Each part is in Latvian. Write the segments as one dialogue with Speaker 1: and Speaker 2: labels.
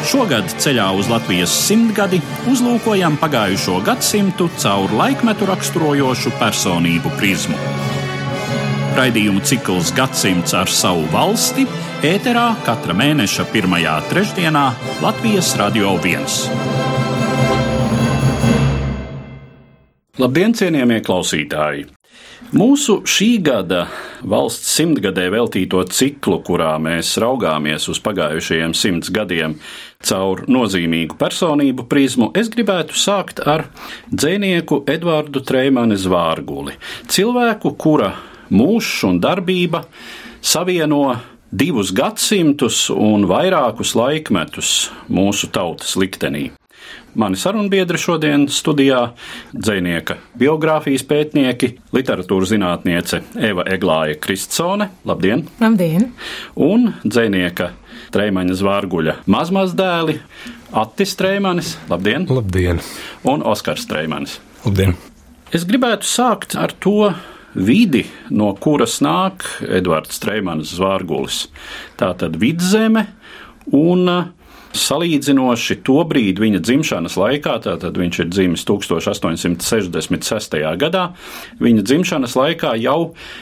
Speaker 1: Šogad ceļā uz Latvijas simtgadi uzlūkojam pagājušo gadsimtu caur laikmetu raksturojošu personību prizmu. Raidījumu cikls Gadsimts ar savu valsti ēterā katra mēneša pirmajā trešdienā Latvijas Radio 1. Labdien, cienījamie klausītāji! Mūsu šī gada valsts simtgadē veltīto ciklu, kurā mēs raugāmies uz pagājušajiem simts gadiem caur nozīmīgu personību prizmu, es gribētu sākt ar dzinieku Edvardu Treimani Zvārguli. Cilvēku, kura mūžs un darbība savieno divus gadsimtus un vairākus laikmetus mūsu tautas liktenī. Mani sarunbiedri šodien studijā - dzinieka biogrāfijas pētnieki, literatūras zinātniece Eva Eglāja Kristsone. Labdien!
Speaker 2: Labdien!
Speaker 1: Un dzinieka Treimaņa Zvārguļa mazmazdēli Attis Treimanis. Labdien!
Speaker 3: Labdien!
Speaker 1: Un Oskars Treimanis.
Speaker 3: Labdien!
Speaker 1: Es gribētu sākt ar to vidi, no kuras nāk Edvards Treimanis Zvārgulis. Tā tad vidzeme un Salīdzinoši to brīdi viņa dzimšanas laikā, tātad viņš ir dzimis 1866. gadā, viņa dzimšanas laikā jau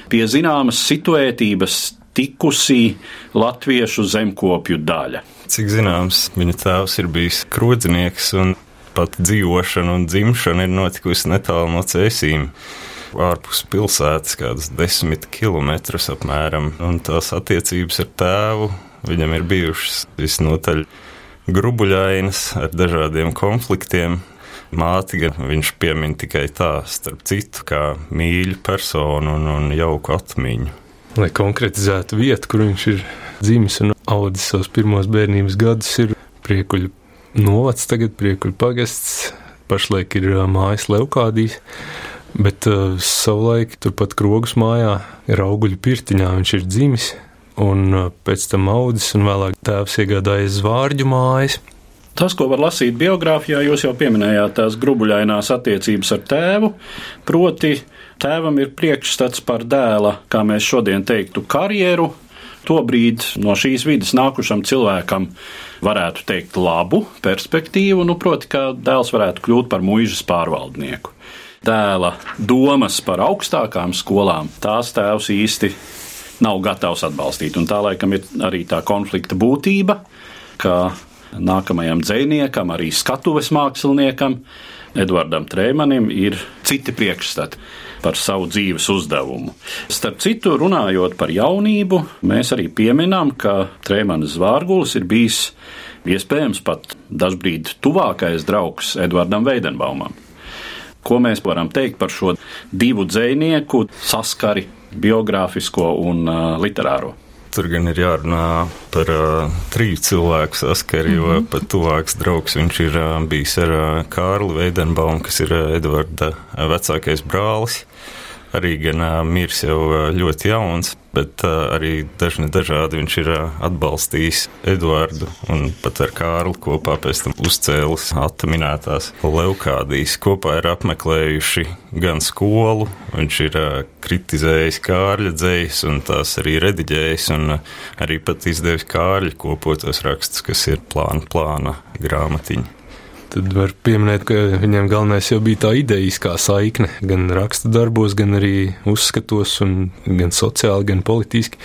Speaker 1: pie zināmas situētības tikusī latviešu zemkopju daļa.
Speaker 3: Cik zināms, viņa tēvs ir bijis krodznieks un pat dzīvošana un dzimšana ir notikusi netālu no cēsīm ārpus pilsētas, kādas desmit kilometrus apmēram, un tās attiecības ar tēvu viņam ir bijušas visnotaļ grubuļainas ar dažādiem konfliktiem. Māti gan viņš piemin tikai tā, starp citu, kā mīļu personu un, un jauku atmiņu.
Speaker 4: Lai konkretizētu vietu, kur viņš ir dzimis un audzis savus pirmos bērnības gadus, ir priekuļu novads, tagad priekuļu pagasts, pašlaik ir mājas Leukādijas. Bet uh, savulaik turpat Krogas mājā, Rauguļu pirtiņā viņš ir dzimis un uh, pēc tam audzis, un vēlāk tēvs iegādājas zvārģu mājas.
Speaker 1: Tas, ko var lasīt biogrāfijā, jūs jau pieminējāt tās grubuļainās attiecības ar tēvu, proti, tēvam ir priekšstats par dēla, kā mēs šodien teiktu, karjeru. Tobrīd no šīs vidas nākušam cilvēkam varētu teikt labu perspektīvu, nu, proti, ka dēls varētu kļūt par mūžas pārvaldnieku. Dēla domas par augstākām skolām tās tēvs īsti nav gatavs atbalstīt. Un tā laikam ir arī tā konflikta būtība, ka nākamajam dziniekam, arī skatuves māksliniekam, Edvardam Trēmanim, ir citi priekšstati par savu dzīves uzdevumu. Starp citu, runājot par jaunību, mēs arī pieminām, ka Trēmanis Zvārgulis ir bijis iespējams pat dažbrīd tuvākais draugs Edvardam Veidenbaumam. Ko mēs varam teikt par šo divu dzinieku saskari biogrāfisko un uh, literāro.
Speaker 3: Tur gan ir jārunā par uh, triju cilvēku saskari, mm -hmm. jo mhm. pat tuvāks draugs viņš ir uh, bijis ar uh, Kārlu Veidenbaumu, kas ir uh, Edvarda uh, vecākais brālis arī gan mirs jau ļoti jauns, bet arī dažni dažādi viņš ir atbalstījis Eduardu un pat ar Kārlu kopā pēc tam uzcēlis atminētās Leukādijas. Kopā ir apmeklējuši gan skolu, viņš ir kritizējis Kārļa dzējas un tās arī rediģējis un arī pat izdevis Kārļa kopotos rakstus, kas ir plāna plāna grāmatiņa.
Speaker 4: Tad var pieminēt, ka viņam galvenais jau bija tā idejiskā saikne, gan raksta darbos, gan arī uzskatos, gan sociāli, gan politiski.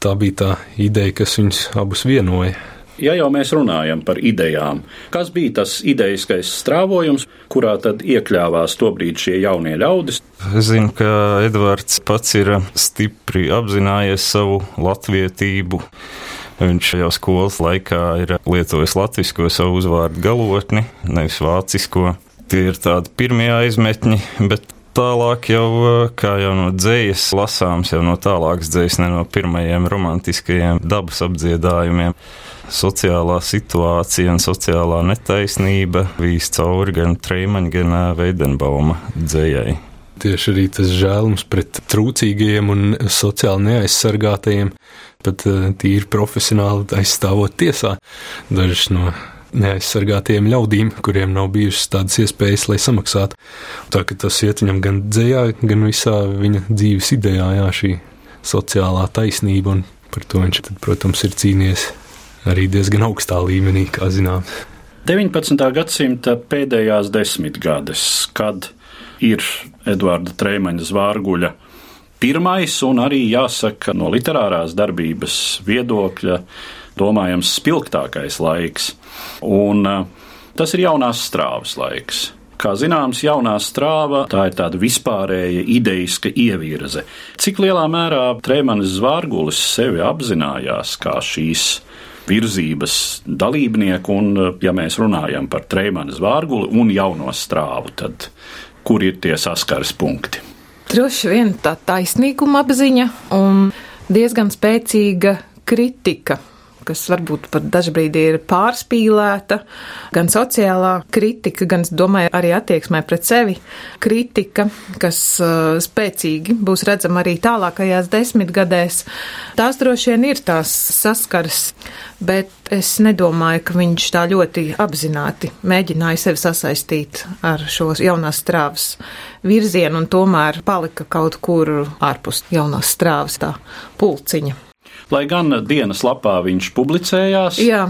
Speaker 4: Tā bija tā ideja, kas viņus abus vienoja.
Speaker 1: Ja jau mēs runājam par idejām, kas bija tas idejiskais strāvojums, kurā tad iekļāvās tobrīd šie jaunie ļaudis?
Speaker 3: Es zinu, ka Edvards pats ir stipri apzinājies savu latvietību Viņš jau skolas laikā ir lietojis latviešu savu uzvārdu galotni, nevis vācisko. Tie ir tādi pirmie aizmetņi, bet tālāk jau, kā jau no dzējas lasāms, jau no tālākas dzējas, ne no pirmajiem romantiskajiem dabas apdziedājumiem. Sociālā situācija un sociālā netaisnība vīs cauri gan Treimaņa, gan Veidenbauma dzējai.
Speaker 4: Tieši arī tas žēlums pret trūcīgajiem un sociāli neaizsargātajiem, pat eh, tīri profesionāli aizstāvot tiesā dažas no neaizsargātiem ļaudīm, kuriem nav bijušas tādas iespējas, lai samaksātu. Tā ka tas iet viņam gan dzējā, gan visā viņa dzīves idejā, jā, šī sociālā taisnība, un par to viņš, tad, protams, ir cīnījies arī diezgan augstā līmenī, kā zinām.
Speaker 1: 19. gadsimta pēdējās desmitgades, kad ir Edvarda Trēmaņa zvārguļa pirmais un arī jāsaka no literārās darbības viedokļa domājams spilgtākais laiks. Un uh, tas ir jaunās strāvas laiks. Kā zināms, jaunā strāva tā ir tāda vispārēja idejiska ievirze. Cik lielā mērā Trēmanis Zvārgulis sevi apzinājās kā šīs virzības dalībnieku, un, ja mēs runājam par Trēmanu Zvārguli un jauno strāvu, tad kur ir tie saskares punkti?
Speaker 2: Droši vien tā taisnīguma apziņa un diezgan spēcīga kritika kas varbūt pat dažbrīd ir pārspīlēta, gan sociālā kritika, gan, domāju, arī attieksmē pret sevi kritika, kas uh, spēcīgi būs redzama arī tālākajās desmitgadēs. Tās droši vien ir tās saskaras, bet es nedomāju, ka viņš tā ļoti apzināti mēģināja sevi sasaistīt ar šo jaunās strāvas virzienu un tomēr palika kaut kur ārpus jaunās strāvas tā pulciņa.
Speaker 1: Lai gan dienas lapā viņš publicējās.
Speaker 2: Jā.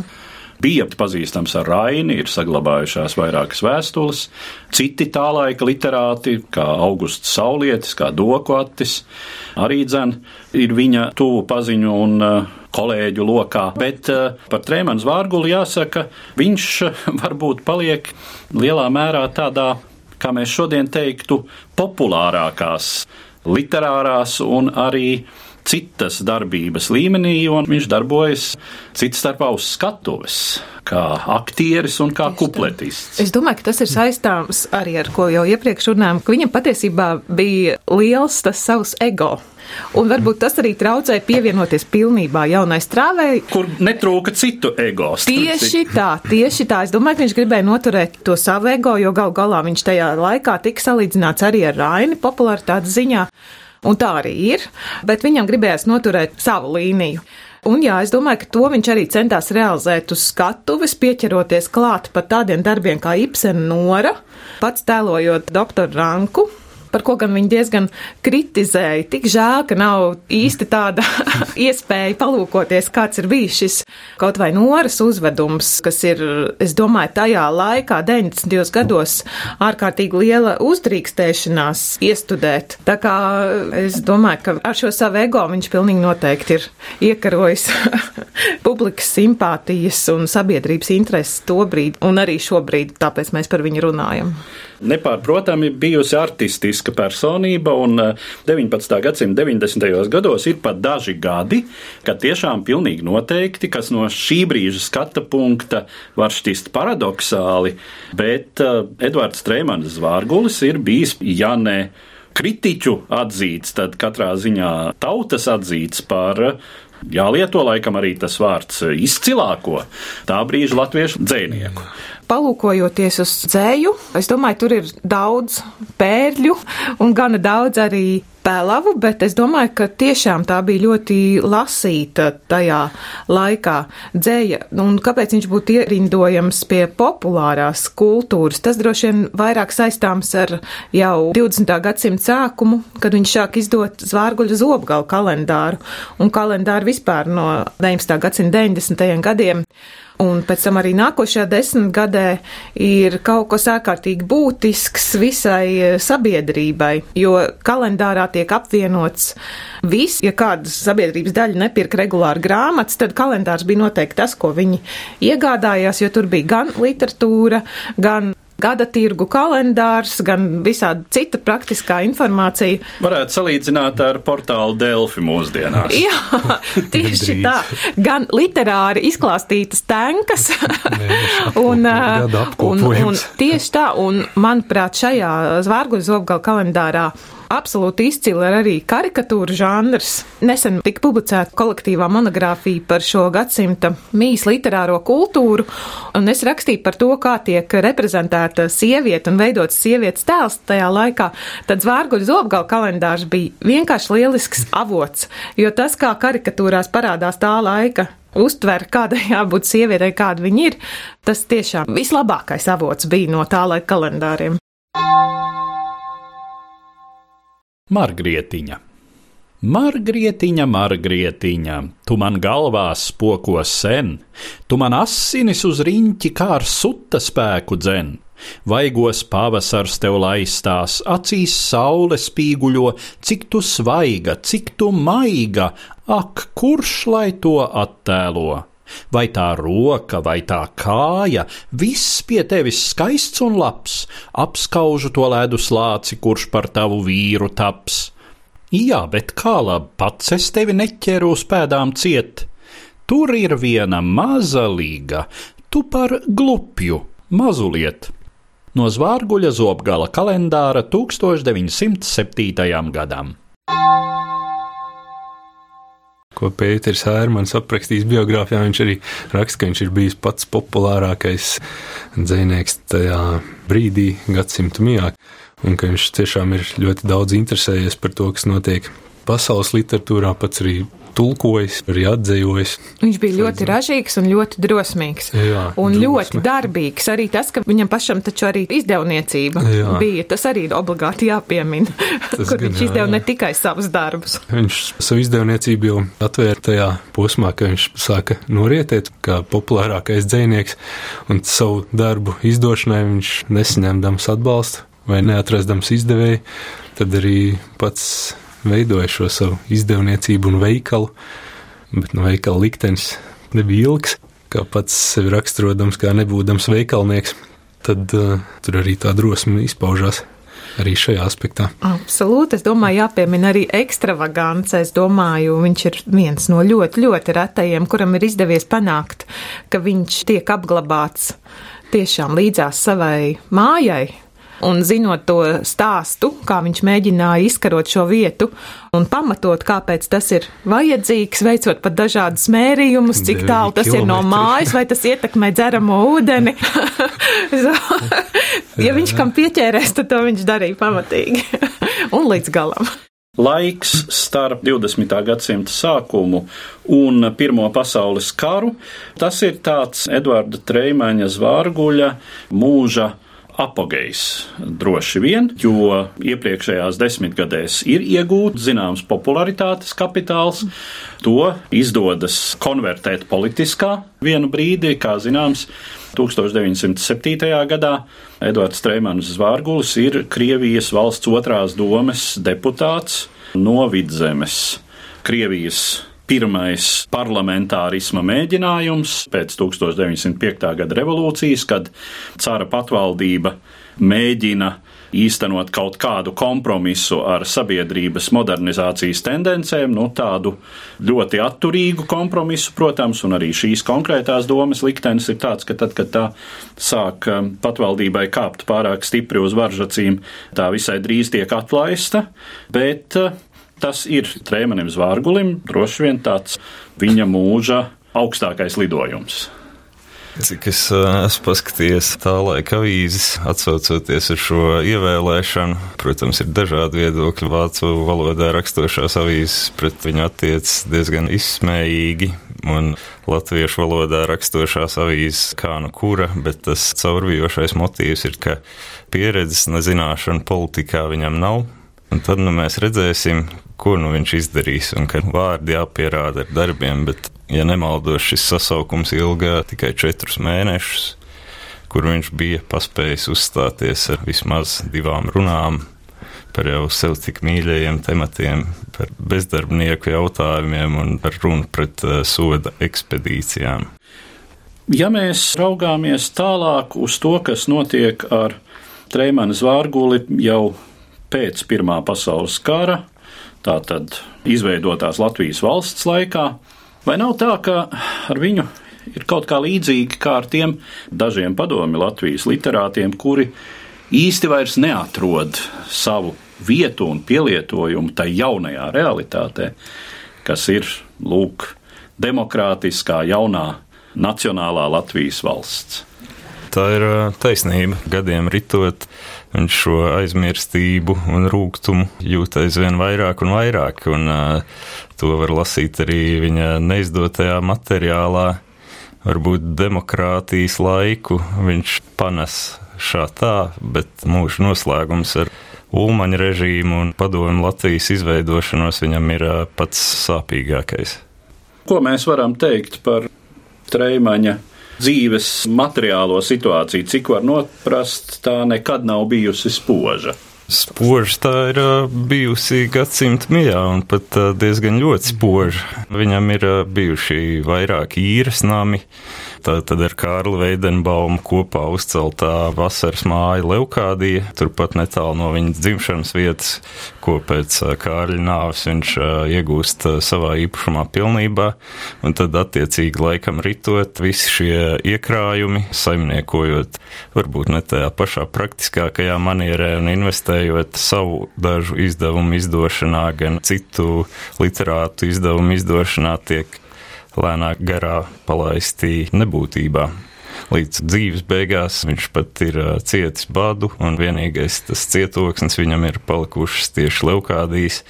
Speaker 1: Bija pazīstams ar Raini, ir saglabājušās vairākas vēstules. Citi tā laika literāti, kā Augusts Saulietis, kā Dokvatis, arī dzen, ir viņa tuvu paziņu un uh, kolēģu lokā. Bet uh, par Trēmanu Zvārguli jāsaka, viņš uh, varbūt paliek lielā mērā tādā, kā mēs šodien teiktu, populārākās literārās un arī citas darbības līmenī, un viņš darbojas cits starpā uz skatuves, kā aktieris un kā kupletists.
Speaker 2: Es domāju, ka tas ir saistāms arī ar ko jau iepriekš runājām, ka viņam patiesībā bija liels tas savs ego. Un varbūt tas arī traucēja pievienoties pilnībā jaunai strāvei.
Speaker 1: Kur netrūka citu ego.
Speaker 2: Tieši tā, tieši tā. Es domāju, ka viņš gribēja noturēt to savu ego, jo gal galā viņš tajā laikā tika salīdzināts arī ar Raini popularitātes ziņā. Un tā arī ir, bet viņam gribējās noturēt savu līniju. Un jā, es domāju, ka to viņš arī centās realizēt uz skatuves, pieķeroties klāt pat tādiem darbiem kā Ibsena Nora, pats tēlojot doktoru Ranku, par ko gan viņi diezgan kritizēja. Tik žēl, ka nav īsti tāda iespēja palūkoties, kāds ir bijis šis kaut vai noras uzvedums, kas ir, es domāju, tajā laikā, 90. gados, ārkārtīgi liela uzdrīkstēšanās iestudēt. Tā kā es domāju, ka ar šo savu ego viņš pilnīgi noteikti ir iekarojis publikas simpātijas un sabiedrības intereses to brīdi un arī šobrīd, tāpēc mēs par viņu runājam
Speaker 1: nepārprotami bijusi artistiska personība, un 19. Eh, gadsimta 90. gados ir pat daži gadi, kad tiešām pilnīgi noteikti, kas no šī brīža skata punkta var šķist paradoxāli, bet uh, Edvards Trēmanis Zvārgulis ir bijis, ja ne kritiķu atzīts, tad katrā ziņā tautas atzīts par Jālieto laikam arī tas vārds izcilāko tā brīža latviešu dzēnieku
Speaker 2: palūkojoties uz dzēju, es domāju, tur ir daudz pērļu un gana daudz arī pēlavu, bet es domāju, ka tiešām tā bija ļoti lasīta tajā laikā dzēja. Un kāpēc viņš būtu ierindojams pie populārās kultūras? Tas droši vien vairāk saistāms ar jau 20. gadsimta sākumu, kad viņš sāk izdot zvārguļu zobgalu kalendāru un kalendāru vispār no 19. gadsimta 90. gadiem un pēc tam arī nākošajā desmitgadē ir kaut kas ārkārtīgi būtisks visai e, sabiedrībai, jo kalendārā tiek apvienots viss. Ja kāda sabiedrības daļa nepirka regulāri grāmatas, tad kalendārs bija noteikti tas, ko viņi iegādājās, jo tur bija gan literatūra, gan gada tirgu kalendārs, gan visādi cita praktiskā informācija.
Speaker 1: Varētu salīdzināt ar portālu Delfi mūsdienās.
Speaker 2: Jā, tieši tā. Gan literāri izklāstītas tankas, un, un, un tieši tā, un manuprāt, šajā zvārgu zobgalu kalendārā absolūti izcili ir arī karikatūra žanrs. Nesen tika publicēta kolektīvā monogrāfija par šo gadsimta mīs literāro kultūru, un es rakstīju par to, kā tiek reprezentēta sieviete un veidots sievietes tēls tajā laikā. Tad zvārguļu zobgala kalendārs bija vienkārši lielisks avots, jo tas, kā karikatūrās parādās tā laika uztver, kādai jābūt sievietei, kāda viņa ir, tas tiešām vislabākais avots bija no tā laika kalendāriem.
Speaker 1: Margrietiņa. Margrietiņa, Margrietiņa, tu man galvā spoko sen, tu man asinis uz riņķi kā ar suta spēku dzen. Vaigos pavasars tev laistās, acīs saule spīguļo, cik tu svaiga, cik tu maiga, ak, kurš lai to attēlo? Vai tā roka, vai tā kāja, viss pie tevis skaists un labs, apskaužu to ledus lāci, kurš par tavu vīru taps. Jā, bet kā labi, pats es tevi neķeru uz pēdām ciet. Tur ir viena maza līga, tu par glupju, mazuliet. No Zvārguļa zobgala kalendāra 1907. gadam
Speaker 4: ko Pēters Hērmans aprakstījis biogrāfijā. Viņš arī raksta, ka viņš ir bijis pats populārākais dzinieks tajā brīdī, gadsimta mijā, un ka viņš tiešām ir ļoti daudz interesējies par to, kas notiek pasaules literatūrā, pats arī tulkojis, arī atzējojis.
Speaker 2: Viņš bija ļoti ražīgs un ļoti drosmīgs.
Speaker 4: Jā,
Speaker 2: un
Speaker 4: drosme.
Speaker 2: ļoti darbīgs. Arī tas, ka viņam pašam taču arī izdevniecība
Speaker 4: Jā.
Speaker 2: bija, tas arī ir obligāti jāpiemina, kur
Speaker 4: gan,
Speaker 2: viņš
Speaker 4: jā,
Speaker 2: izdeva
Speaker 4: jā.
Speaker 2: ne tikai savus darbus.
Speaker 4: Viņš savu izdevniecību jau atvēra tajā posmā, kad viņš sāka norietēt kā populārākais dzinieks, un savu darbu izdošanai viņš nesaņemdams atbalstu vai neatrastams izdevēju, tad arī pats veidoja šo savu izdevniecību un veikalu, bet no veikala liktenis nebija ilgs, kā pats sevi raksturodams, kā nebūdams veikalnieks, tad uh, tur arī tā drosme izpaužās arī šajā aspektā.
Speaker 2: Absolūti, es domāju, jāpiemina arī ekstravagants. Es domāju, viņš ir viens no ļoti, ļoti retajiem, kuram ir izdevies panākt, ka viņš tiek apglabāts tiešām līdzās savai mājai. Un zinot to stāstu, kā viņš mēģināja izkarot šo vietu un pamatot, kāpēc tas ir vajadzīgs, veicot pat dažādus mērījumus, cik tālu tas ir no
Speaker 4: kilometri.
Speaker 2: mājas, vai tas ietekmē dzeramo ūdeni. ja viņš kam pieķērēs, tad to viņš darīja pamatīgi un līdz galam.
Speaker 1: Laiks starp 20. gadsimta sākumu un Pirmo pasaules karu - tas ir tāds Edvarda Treimaņa zvārguļa mūža apogejs droši vien, jo iepriekšējās desmitgadēs ir iegūts zināms popularitātes kapitāls. To izdodas konvertēt politiskā vienu brīdi, kā zināms, 1907. gadā Edvards Streimans Zvārgulis ir Krievijas valsts otrās domes deputāts no Vidzemes. Krievijas pirmais parlamentārisma mēģinājums pēc 1905. gada revolūcijas, kad cara patvaldība mēģina īstenot kaut kādu kompromisu ar sabiedrības modernizācijas tendencēm, nu tādu ļoti atturīgu kompromisu, protams, un arī šīs konkrētās domas liktenis ir tāds, ka tad, kad tā sāk um, patvaldībai kāpt pārāk stipri uz varžacīm, tā visai drīz tiek atlaista, bet uh, tas ir Trēmanim Zvārgulim droši vien tāds viņa mūža augstākais lidojums.
Speaker 3: Cik es ā, esmu paskatījies tā laika avīzes, atsaucoties uz šo ievēlēšanu, protams, ir dažādi viedokļi. Vācu valodā rakstošās avīzes pret viņu attiecas diezgan izsmējīgi, un latviešu valodā rakstošās avīzes kā nu kura, bet tas caurvijošais motīvs ir, ka pieredzes nezināšana politikā viņam nav. Un tad nu, mēs redzēsim, ko nu viņš izdarīs, un ka vārdi jāpierāda ar darbiem. Bet, ja nemaldos, šis sasaukums ilgā tikai četrus mēnešus, kur viņš bija paspējis uzstāties ar vismaz divām runām par jau sev tik mīļajiem tematiem, par bezdarbnieku jautājumiem un par runu pret uh, soda ekspedīcijām.
Speaker 1: Ja mēs raugāmies tālāk uz to, kas notiek ar Treimanu Zvārguli jau pēc Pirmā pasaules kara, tātad izveidotās Latvijas valsts laikā, vai nav tā, ka ar viņu ir kaut kā līdzīgi kā ar tiem dažiem padomi Latvijas literātiem, kuri īsti vairs neatrod savu vietu un pielietojumu tai jaunajā realitātē, kas ir lūk, demokrātiskā, jaunā, nacionālā Latvijas valsts.
Speaker 3: Tā ir taisnība. Gadiem ritot, viņš šo aizmirstību un rūkumu jūt aizvien vairāk un vairāk. Un, uh, to var lasīt arī viņa neizdotajā materiālā. Varbūt demokrātijas laiku viņš panes šā tā, bet mūža noslēgums ar Ulmaņa režīmu un padomu Latvijas izveidošanos viņam ir pats sāpīgākais.
Speaker 1: Ko mēs varam teikt par Treimaņa dzīves materiālo situāciju? Cik var noprast, tā nekad nav bijusi spoža.
Speaker 3: Spoža tā ir bijusi gadsimta mijā, un pat diezgan ļoti spoža. Viņam ir bijuši vairāki īres nami, Tad ar Kārlu Veidenbaumu kopā uzceltā vasaras māja Leukādija, turpat netālu no viņas dzimšanas vietas, ko pēc Kārļa nāves viņš iegūst savā īpašumā pilnībā, un tad attiecīgi laikam ritot visi šie iekrājumi, saimniekojot varbūt ne tajā pašā praktiskākajā manierē un investējot savu dažu izdevumu izdošanā, gan citu literātu izdevumu izdošanā tiek lēnāk garā palaisti nebūtībā. Līdz dzīves beigās viņš pat ir cietis badu, un vienīgais tas cietoksnis viņam ir palikušas tieši leukādijas.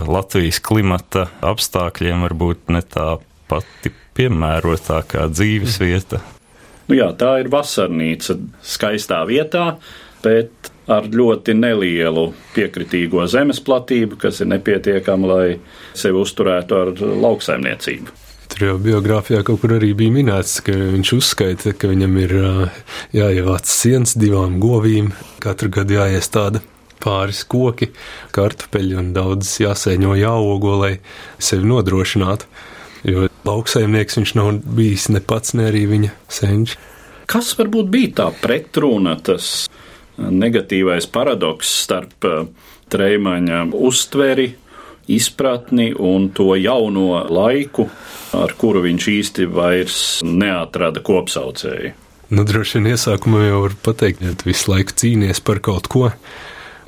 Speaker 3: Latvijas klimata apstākļiem varbūt ne tā pati piemērotākā dzīves vieta.
Speaker 1: Nu jā, tā ir vasarnīca skaistā vietā, bet ar ļoti nelielu piekritīgo zemes platību, kas ir nepietiekama, lai sevi uzturētu ar lauksaimniecību.
Speaker 4: Jau biogrāfijā kaut kur arī bija minēts, ka viņš uzskaita, ka viņam ir jāievāc sienas divām govīm, katru gadu jāiestāda pāris koki, kartupeļi un daudz jāsēņo jāogo, lai sevi nodrošinātu. Jo lauksaimnieks viņš nav bijis ne pats, ne arī viņa senči.
Speaker 1: Kas varbūt bija tā pretruna, tas negatīvais paradoks starp Treimaņa uztveri izpratni un to jauno laiku, ar kuru viņš īsti vairs neatrada kopsaucēju.
Speaker 4: Nu, droši vien iesākumā jau var pateikt, tu visu laiku cīnies par kaut ko,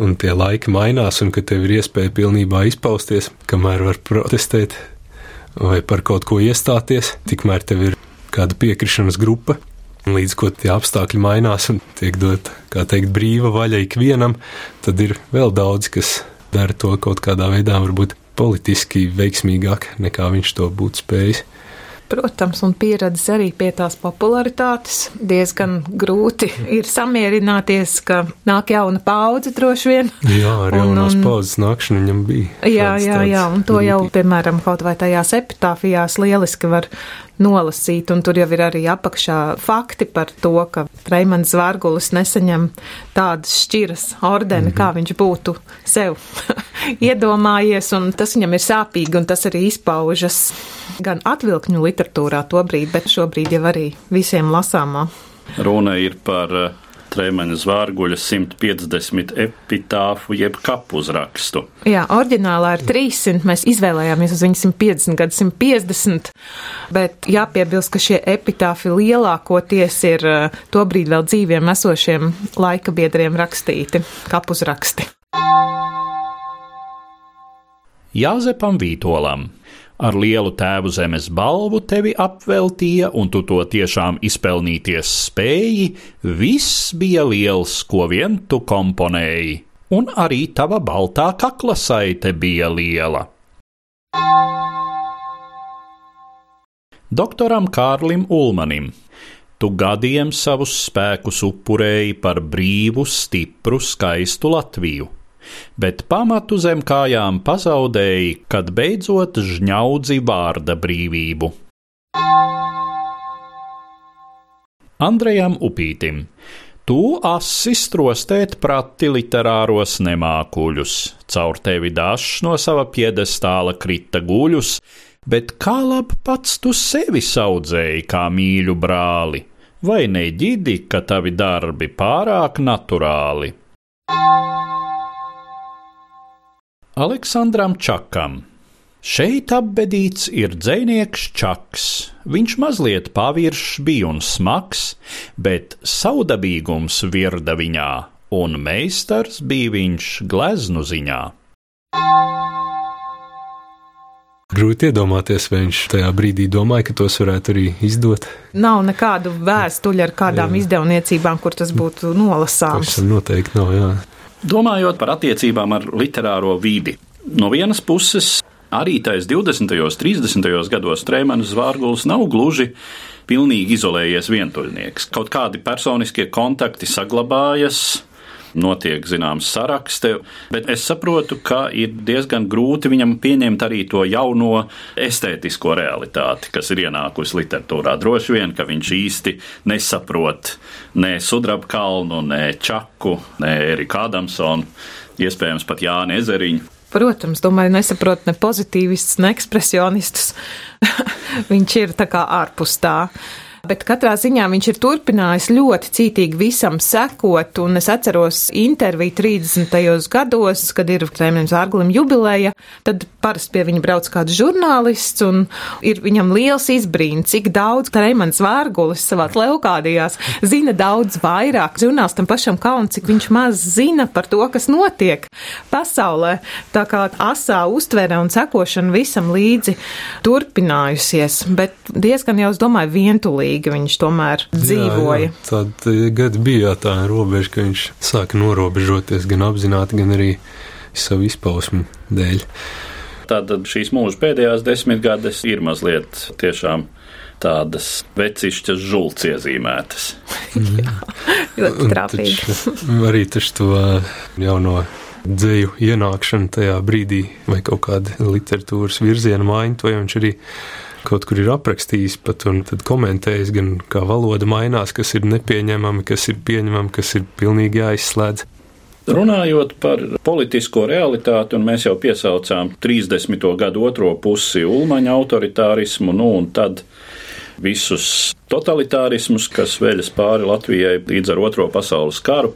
Speaker 4: un tie laiki mainās, un ka tev ir iespēja pilnībā izpausties, kamēr var protestēt vai par kaut ko iestāties, tikmēr tev ir kāda piekrišanas grupa. Līdz ko tie apstākļi mainās un tiek dot, kā teikt, brīva vaļa ikvienam, tad ir vēl daudz, kas dara to kaut kādā veidā, varbūt politiski veiksmīgāk nekā viņš to būtu spējis.
Speaker 2: Protams, un pieredzes arī pie tās popularitātes. Diezgan grūti ir samierināties, ka nāk jauna paudze droši vien.
Speaker 4: Jā, arī jaunās paudzes nākšana viņam bija.
Speaker 2: Jā, jā, jā, un to jau, piemēram, kaut vai tajās epitāfijās lieliski var nolasīt, un tur jau ir arī apakšā fakti par to, ka Reimans Zvargulis nesaņem tādas šķiras ordeni, mm -hmm. kā viņš būtu sev iedomājies, un tas viņam ir sāpīgi, un tas arī izpaužas gan atvilkņu literatūrā tobrīd, bet šobrīd jau arī visiem lasāmā.
Speaker 1: Runa ir par uh, Trēmaņa zvārguļa 150 epitāfu jeb kapuzrakstu.
Speaker 2: Jā, oriģinālā ir 300, mēs izvēlējāmies uz viņu 150 gadu 150, bet jāpiebilst, ka šie epitāfi lielākoties ir eh, tobrīd vēl dzīviem esošiem laika biedriem rakstīti, kapuzraksti.
Speaker 5: Jāzepam Vītolam ar lielu tēvu zemes balvu tevi apveltīja, un tu to tiešām izpelnīties spēji, viss bija liels, ko vien tu komponēji, un arī tava baltā kakla saite bija liela. Doktoram Kārlim Ulmanim. Tu gadiem savus spēkus upurēji par brīvu, stipru, skaistu Latviju bet pamatu zem kājām pazaudēja, kad beidzot žņaudzi vārda brīvību. Andrejam Upītim. Tu asi strostēt prati literāros nemākuļus, caur tevi dažs no sava piedestāla krita guļus, bet kā lab pats tu sevi saudzēji kā mīļu brāli, vai neģidi, ka tavi darbi pārāk naturāli? Aleksandram Čakam. Šeit apbedīts ir dzinieks Čaks. Viņš mazliet paviršs bija un smags, bet saudabīgums virda viņā, un meistars bija viņš gleznu ziņā.
Speaker 4: Grūti iedomāties, vai viņš tajā brīdī domāja, ka tos varētu arī izdot.
Speaker 2: Nav nekādu vēstuļu ar kādām jā. izdevniecībām, kur tas būtu nolasāms.
Speaker 4: Tas noteikti nav, jā.
Speaker 1: Domājot par attiecībām ar literāro vidi, no vienas puses arī tais 20. un 30. gados Trēmanis Zvārguls nav gluži pilnīgi izolējies vientuļnieks. Kaut kādi personiskie kontakti saglabājas, notiek zināms sarakste, bet es saprotu, ka ir diezgan grūti viņam pieņemt arī to jauno estētisko realitāti, kas ir ienākusi literatūrā. Droši vien, ka viņš īsti nesaprot ne Sudraba kalnu, ne Čaku, ne Eriku Adamsonu, iespējams pat Jāni Ezeriņu.
Speaker 2: Protams, domāju, nesaprot ne pozitīvistus, ne ekspresionistus. viņš ir tā kā ārpus tā. Bet katrā ziņā viņš ir turpinājis ļoti cītīgi visam sekot, un es atceros interviju 30. gados, kad ir Kremļam Zārgulim jubileja, tad parasti pie viņa brauc kāds žurnālists, un ir viņam liels izbrīns, cik daudz Kremļs Vārgulis savā leukādījās zina daudz vairāk. Žurnālistam pašam kauns, cik viņš maz zina par to, kas notiek pasaulē. Tā kā asā uztvere un sekošana visam līdzi turpinājusies, bet diezgan jau, es domāju, vientulīgi mierīgi viņš tomēr dzīvoja. Jā, jā.
Speaker 4: Tad gadi bija tā robeža, ka viņš sāka norobežoties gan apzināti, gan arī savu izpausmu dēļ.
Speaker 1: Tātad šīs mūža pēdējās desmitgades ir mazliet tiešām tādas vecišķas žults iezīmētas.
Speaker 2: Jā, ļoti trāpīgi.
Speaker 4: Arī taču to jauno dzēju ienākšanu tajā brīdī vai kaut kāda literatūras virziena maiņa, to jau viņš arī kaut kur ir aprakstījis pat un komentējis, gan kā valoda mainās, kas ir nepieņemami, kas ir pieņemami, kas ir pilnīgi jāizslēdz.
Speaker 1: Runājot par politisko realitāti, un mēs jau piesaucām 30. gadu otro pusi Ulmaņa autoritārismu, nu un tad visus totalitārismus, kas veļas pāri Latvijai līdz ar Otro pasaules karu.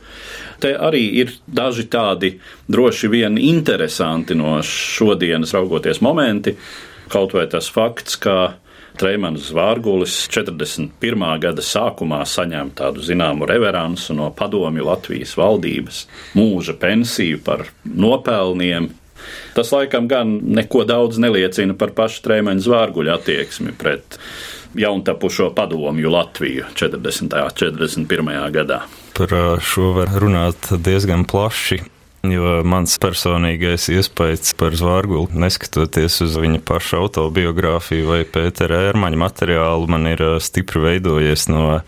Speaker 1: Te arī ir daži tādi droši vien interesanti no šodienas raugoties momenti. Kaut vai tas fakts, ka Treimans Zvārgulis 41. gada sākumā saņēma tādu zināmu reveransu no padomju Latvijas valdības, mūža pensiju par nopelniem. Tas laikam gan neko daudz neliecina par pašu Treimana Zvārguļa attieksmi pret jauntapušo padomju Latviju 40. un 41. gadā.
Speaker 3: Par šo var runāt diezgan plaši. Jo mans personīgais iespējas par Zvārgulu, neskatoties uz viņa paša autobiogrāfiju vai Pētera ērmaņa materiālu, man ir stipri veidojies no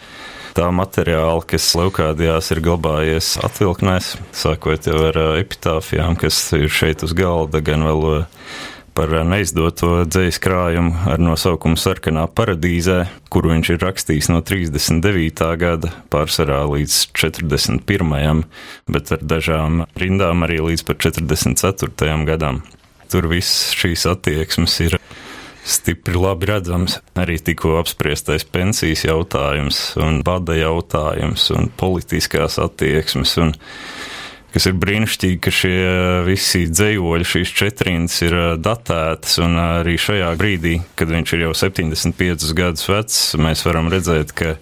Speaker 3: tā materiāla, kas Leukādijās ir glabājies atvilknēs, sākot jau ar epitāfijām, kas ir šeit uz galda, gan vēl par neizdoto dzīslu krājumu ar nosaukumu Sarkanā paradīzē, kuru viņš ir rakstījis no 39. gada pārsvarā līdz 41. bet ar dažām rindām arī līdz 44. gadam. Tur viss šīs attieksmes ir stipri labi redzams. Arī tikko apspriestais pensijas jautājums, un bada jautājums, un politiskās attieksmes. Un kas ir brīnišķīgi, ka šie visi dzējoļi, šīs četrīnas ir datētas, un arī šajā brīdī, kad viņš ir jau 75 gadus vecs, mēs varam redzēt, ka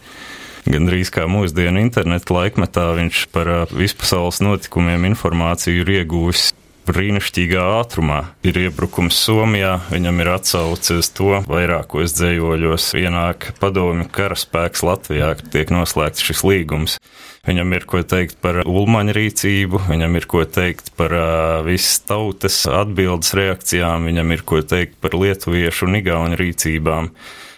Speaker 3: gandrīz kā mūsdienu interneta laikmetā viņš par vispasaules notikumiem informāciju ir ieguvis brīnišķīgā ātrumā. Ir iebrukums Somijā, viņam ir atsauce uz to, vairākos dzējoļos ienāk padomju karaspēks Latvijā, kad tiek noslēgts šis līgums. Viņam ir ko teikt par ulmaņa rīcību, viņam ir ko teikt par uh, visas tautas atbildes reakcijām, viņam ir ko teikt par lietuviešu un igauņu rīcībām.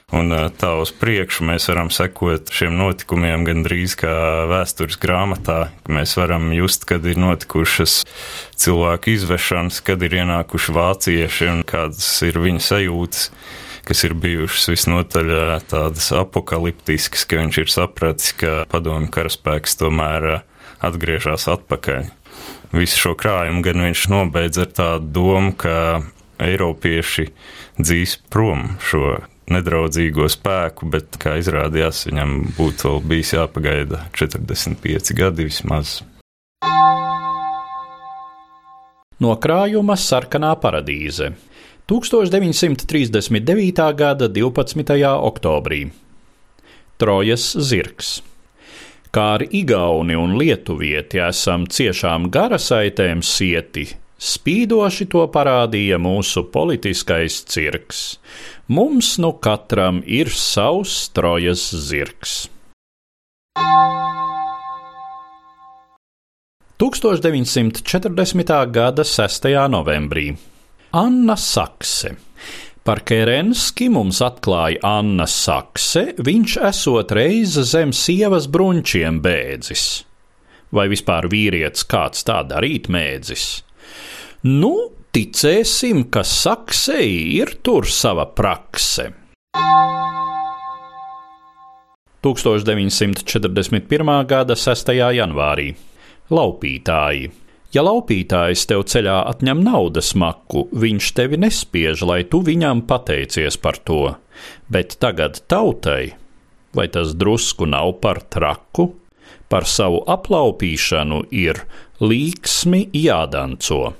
Speaker 3: Un tā uz priekšu mēs varam sekot šiem notikumiem gandrīz kā vēstures grāmatā. Mēs varam just, kad ir notikušas cilvēku izvešanas, kad ir ienākuši vācieši un kādas ir viņa sajūtas, kas ir bijušas visnotaļ tādas apakaliptiskas, ka viņš ir sapratis, ka padomju karaspēks tomēr atgriežas atpakaļ. Visu šo krājumu gan viņš nobeidz ar tādu domu, ka Eiropieši dzīs prom šo nedraudzīgo spēku, bet, kā izrādījās, viņam būtu vēl bijis jāpagaida 45 gadi vismaz.
Speaker 5: No krājuma sarkanā paradīze 1939. gada 12. oktobrī Trojas zirgs. kā arī Igauni un Lietuvieti esam ciešām garasaitēm sieti, spīdoši to parādīja mūsu politiskais cirks. Mums nu katram ir savs trojas zirgs. 1940. gada 6. novembrī Anna Sakse. Par Kerenski mums atklāja Anna Sakse, viņš esot reiz zem sievas bruņķiem bēdzis. Vai vispār vīrietis kāds tā darīt mēdzis? Nu, ticēsim, ka Saksei ir tur sava prakse. 1941. gada 6. janvārī Laupītāji. Ja laupītājs tev ceļā atņem naudas maku, viņš tevi nespiež, lai tu viņam pateicies par to, bet tagad tautai, vai tas drusku nav par traku, par savu aplaupīšanu ir līksmi jādanco.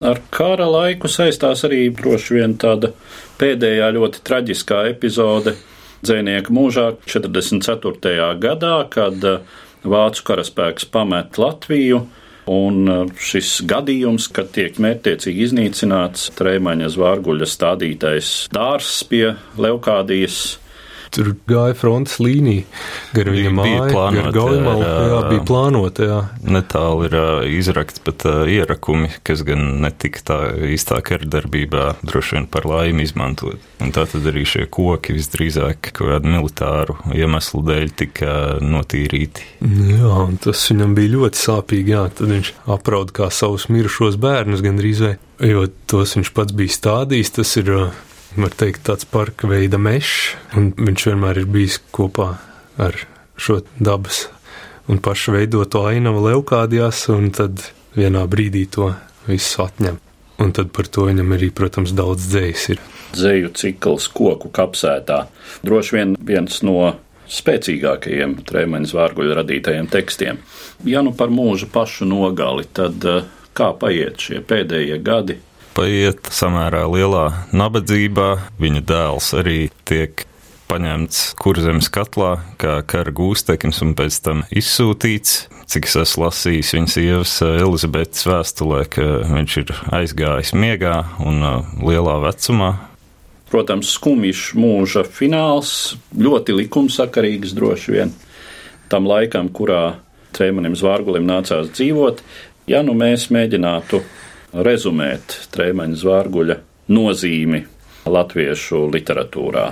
Speaker 1: Ar kara laiku saistās arī droši vien tāda pēdējā ļoti traģiskā epizode dzēnieka mūžā 44. gadā, kad uh, Vācu karaspēks pamet Latviju. Un uh, šis gadījums, kad tiek mērķtiecīgi iznīcināts Trēmaņa zvārguļa stādītais dārzs pie Leukādijas
Speaker 4: Tur gāja frontes līnija, gar viņa māju, gar Gaulimalu, jā, bija plānota, jā.
Speaker 3: Netāli ir uh, izrakts pat uh, ierakumi, kas gan netika tā īstā kardarbībā droši vien par laimi izmantot. Un tā tad arī šie koki visdrīzāk kaut kādu militāru iemeslu dēļ tika notīrīti.
Speaker 4: Jā, un tas viņam bija ļoti sāpīgi, jā, tad viņš apraud kā savus mirušos bērnus gandrīz vai, jo tos viņš pats bija stādījis, tas ir var teikt, tāds parka veida mežs, un viņš vienmēr ir bijis kopā ar šo dabas un pašu veidoto ainavu leukādijās, un tad vienā brīdī to visu atņem. Un tad par to viņam arī, protams, daudz dzējas ir.
Speaker 1: Dzēju cikls koku kapsētā. Droši vien viens no spēcīgākajiem trēmaņa zvārguļu radītajiem tekstiem. Ja nu par mūža pašu nogali, tad eh, kā paiet šie pēdējie gadi
Speaker 3: paiet samērā lielā nabadzībā. Viņa dēls arī tiek paņemts kurzemes katlā, kā kara gūsteknis, un pēc tam izsūtīts. Cik es esmu lasījis viņas sievas eh, Elizabetes vēstulē, ka viņš ir aizgājis miegā un eh, lielā vecumā.
Speaker 1: Protams, skumjš mūža fināls, ļoti likumsakarīgs droši vien tam laikam, kurā Trēmanim Zvārgulim nācās dzīvot. Ja nu mēs mēģinātu rezumēt Trēmaņa zvārguļa nozīmi latviešu literatūrā?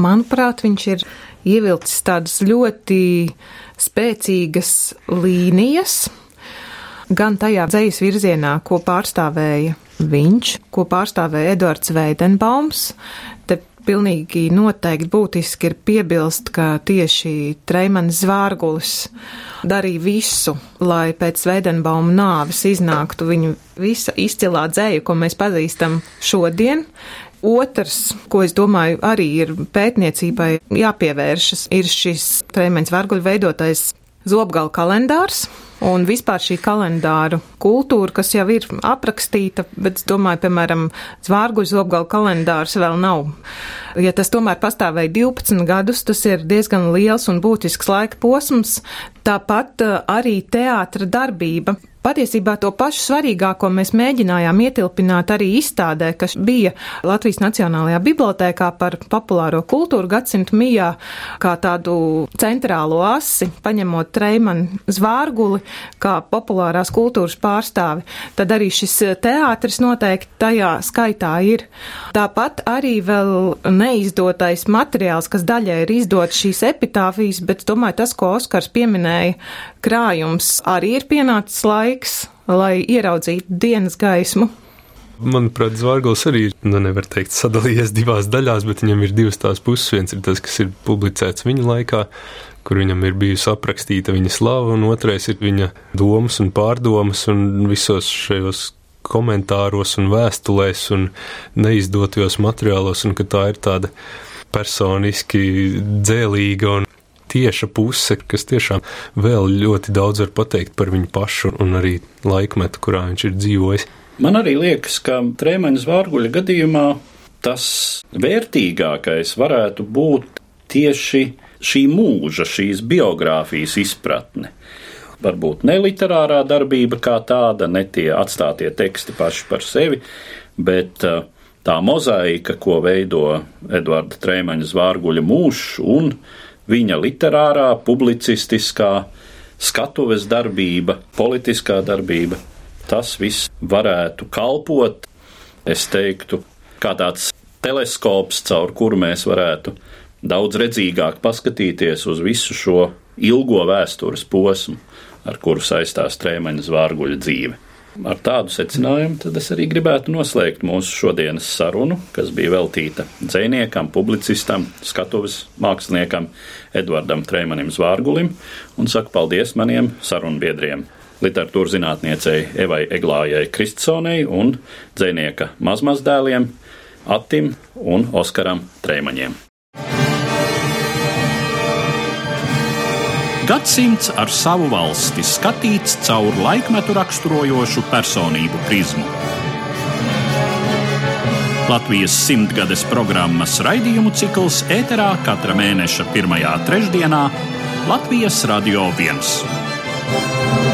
Speaker 2: Manuprāt, viņš ir ievilcis tādas ļoti spēcīgas līnijas, gan tajā dzīslas virzienā, ko pārstāvēja viņš, ko pārstāvēja Edvards Veidenbaums, pilnīgi noteikti būtiski ir piebilst, ka tieši Treimans Zvārgulis darīja visu, lai pēc Veidenbauma nāves iznāktu viņa visa izcilā dzēja, ko mēs pazīstam šodien. Otrs, ko es domāju, arī ir pētniecībai jāpievēršas, ir šis Treimans Vārguļa veidotais zobgala kalendārs. Un vispār šī kalendāru kultūra, kas jau ir aprakstīta, bet es domāju, piemēram, zvārguļu zobgala kalendārs vēl nav. Ja tas tomēr pastāvēja 12 gadus, tas ir diezgan liels un būtisks laika posms. Tāpat eh, arī teātra darbība Patiesībā to pašu svarīgāko mēs mēģinājām ietilpināt arī izstādē, kas bija Latvijas Nacionālajā bibliotēkā par populāro kultūru gadsimtu mijā, kā tādu centrālo asi, paņemot Treimanu zvārguli kā populārās kultūras pārstāvi. Tad arī šis teātris noteikti tajā skaitā ir. Tāpat arī vēl neizdotais materiāls, kas daļai ir izdots šīs epitāfijas, bet domāju, tas, ko Oskars pieminēja, krājums arī ir pienācis laiks, lai ieraudzītu dienas gaismu.
Speaker 4: Manuprāt, Zvārgls arī ir, nu, nevar teikt, sadalījies divās daļās, bet viņam ir divas tās puses. Viens ir tas, kas ir publicēts viņa laikā, kur viņam ir bijusi aprakstīta viņa slava, un otrais ir viņa domas un pārdomas, un visos šajos komentāros un vēstulēs un neizdotajos materiālos, un ka tā ir tāda personiski dzēlīga un tieša puse, kas tiešām vēl ļoti daudz var pateikt par viņu pašu un arī laikmetu, kurā viņš ir dzīvojis.
Speaker 1: Man arī liekas, ka Trēmaņa zvārguļa gadījumā tas vērtīgākais varētu būt tieši šī mūža, šīs biogrāfijas izpratne. Varbūt ne literārā darbība kā tāda, ne tie atstātie teksti paši par sevi, bet uh, tā mozaika, ko veido Edvarda Trēmaņa zvārguļa mūžs un viņa literārā, publicistiskā, skatuves darbība, politiskā darbība, tas viss varētu kalpot, es teiktu, kā tāds teleskops, caur kuru mēs varētu daudz redzīgāk paskatīties uz visu šo ilgo vēstures posmu, ar kuru saistās trēmaņa zvārguļa dzīve. Ar tādu secinājumu tad es arī gribētu noslēgt mūsu šodienas sarunu, kas bija veltīta dziniekam, publicistam, skatuves māksliniekam Edvardam Trēmanim Zvārgulim, un saku paldies maniem sarunbiedriem literatūras zinātniecei Evai Eglājai Kristsonei un dzinieka mazmazdēliem Attim un Oskaram Trēmaņiem.
Speaker 5: Gadsimts ar savu valsti skatīts caur laikmetu raksturojošu personību prizmu. Latvijas simtgades programmas raidījumu cikls ēterā katra mēneša pirmajā trešdienā Latvijas Radio 1.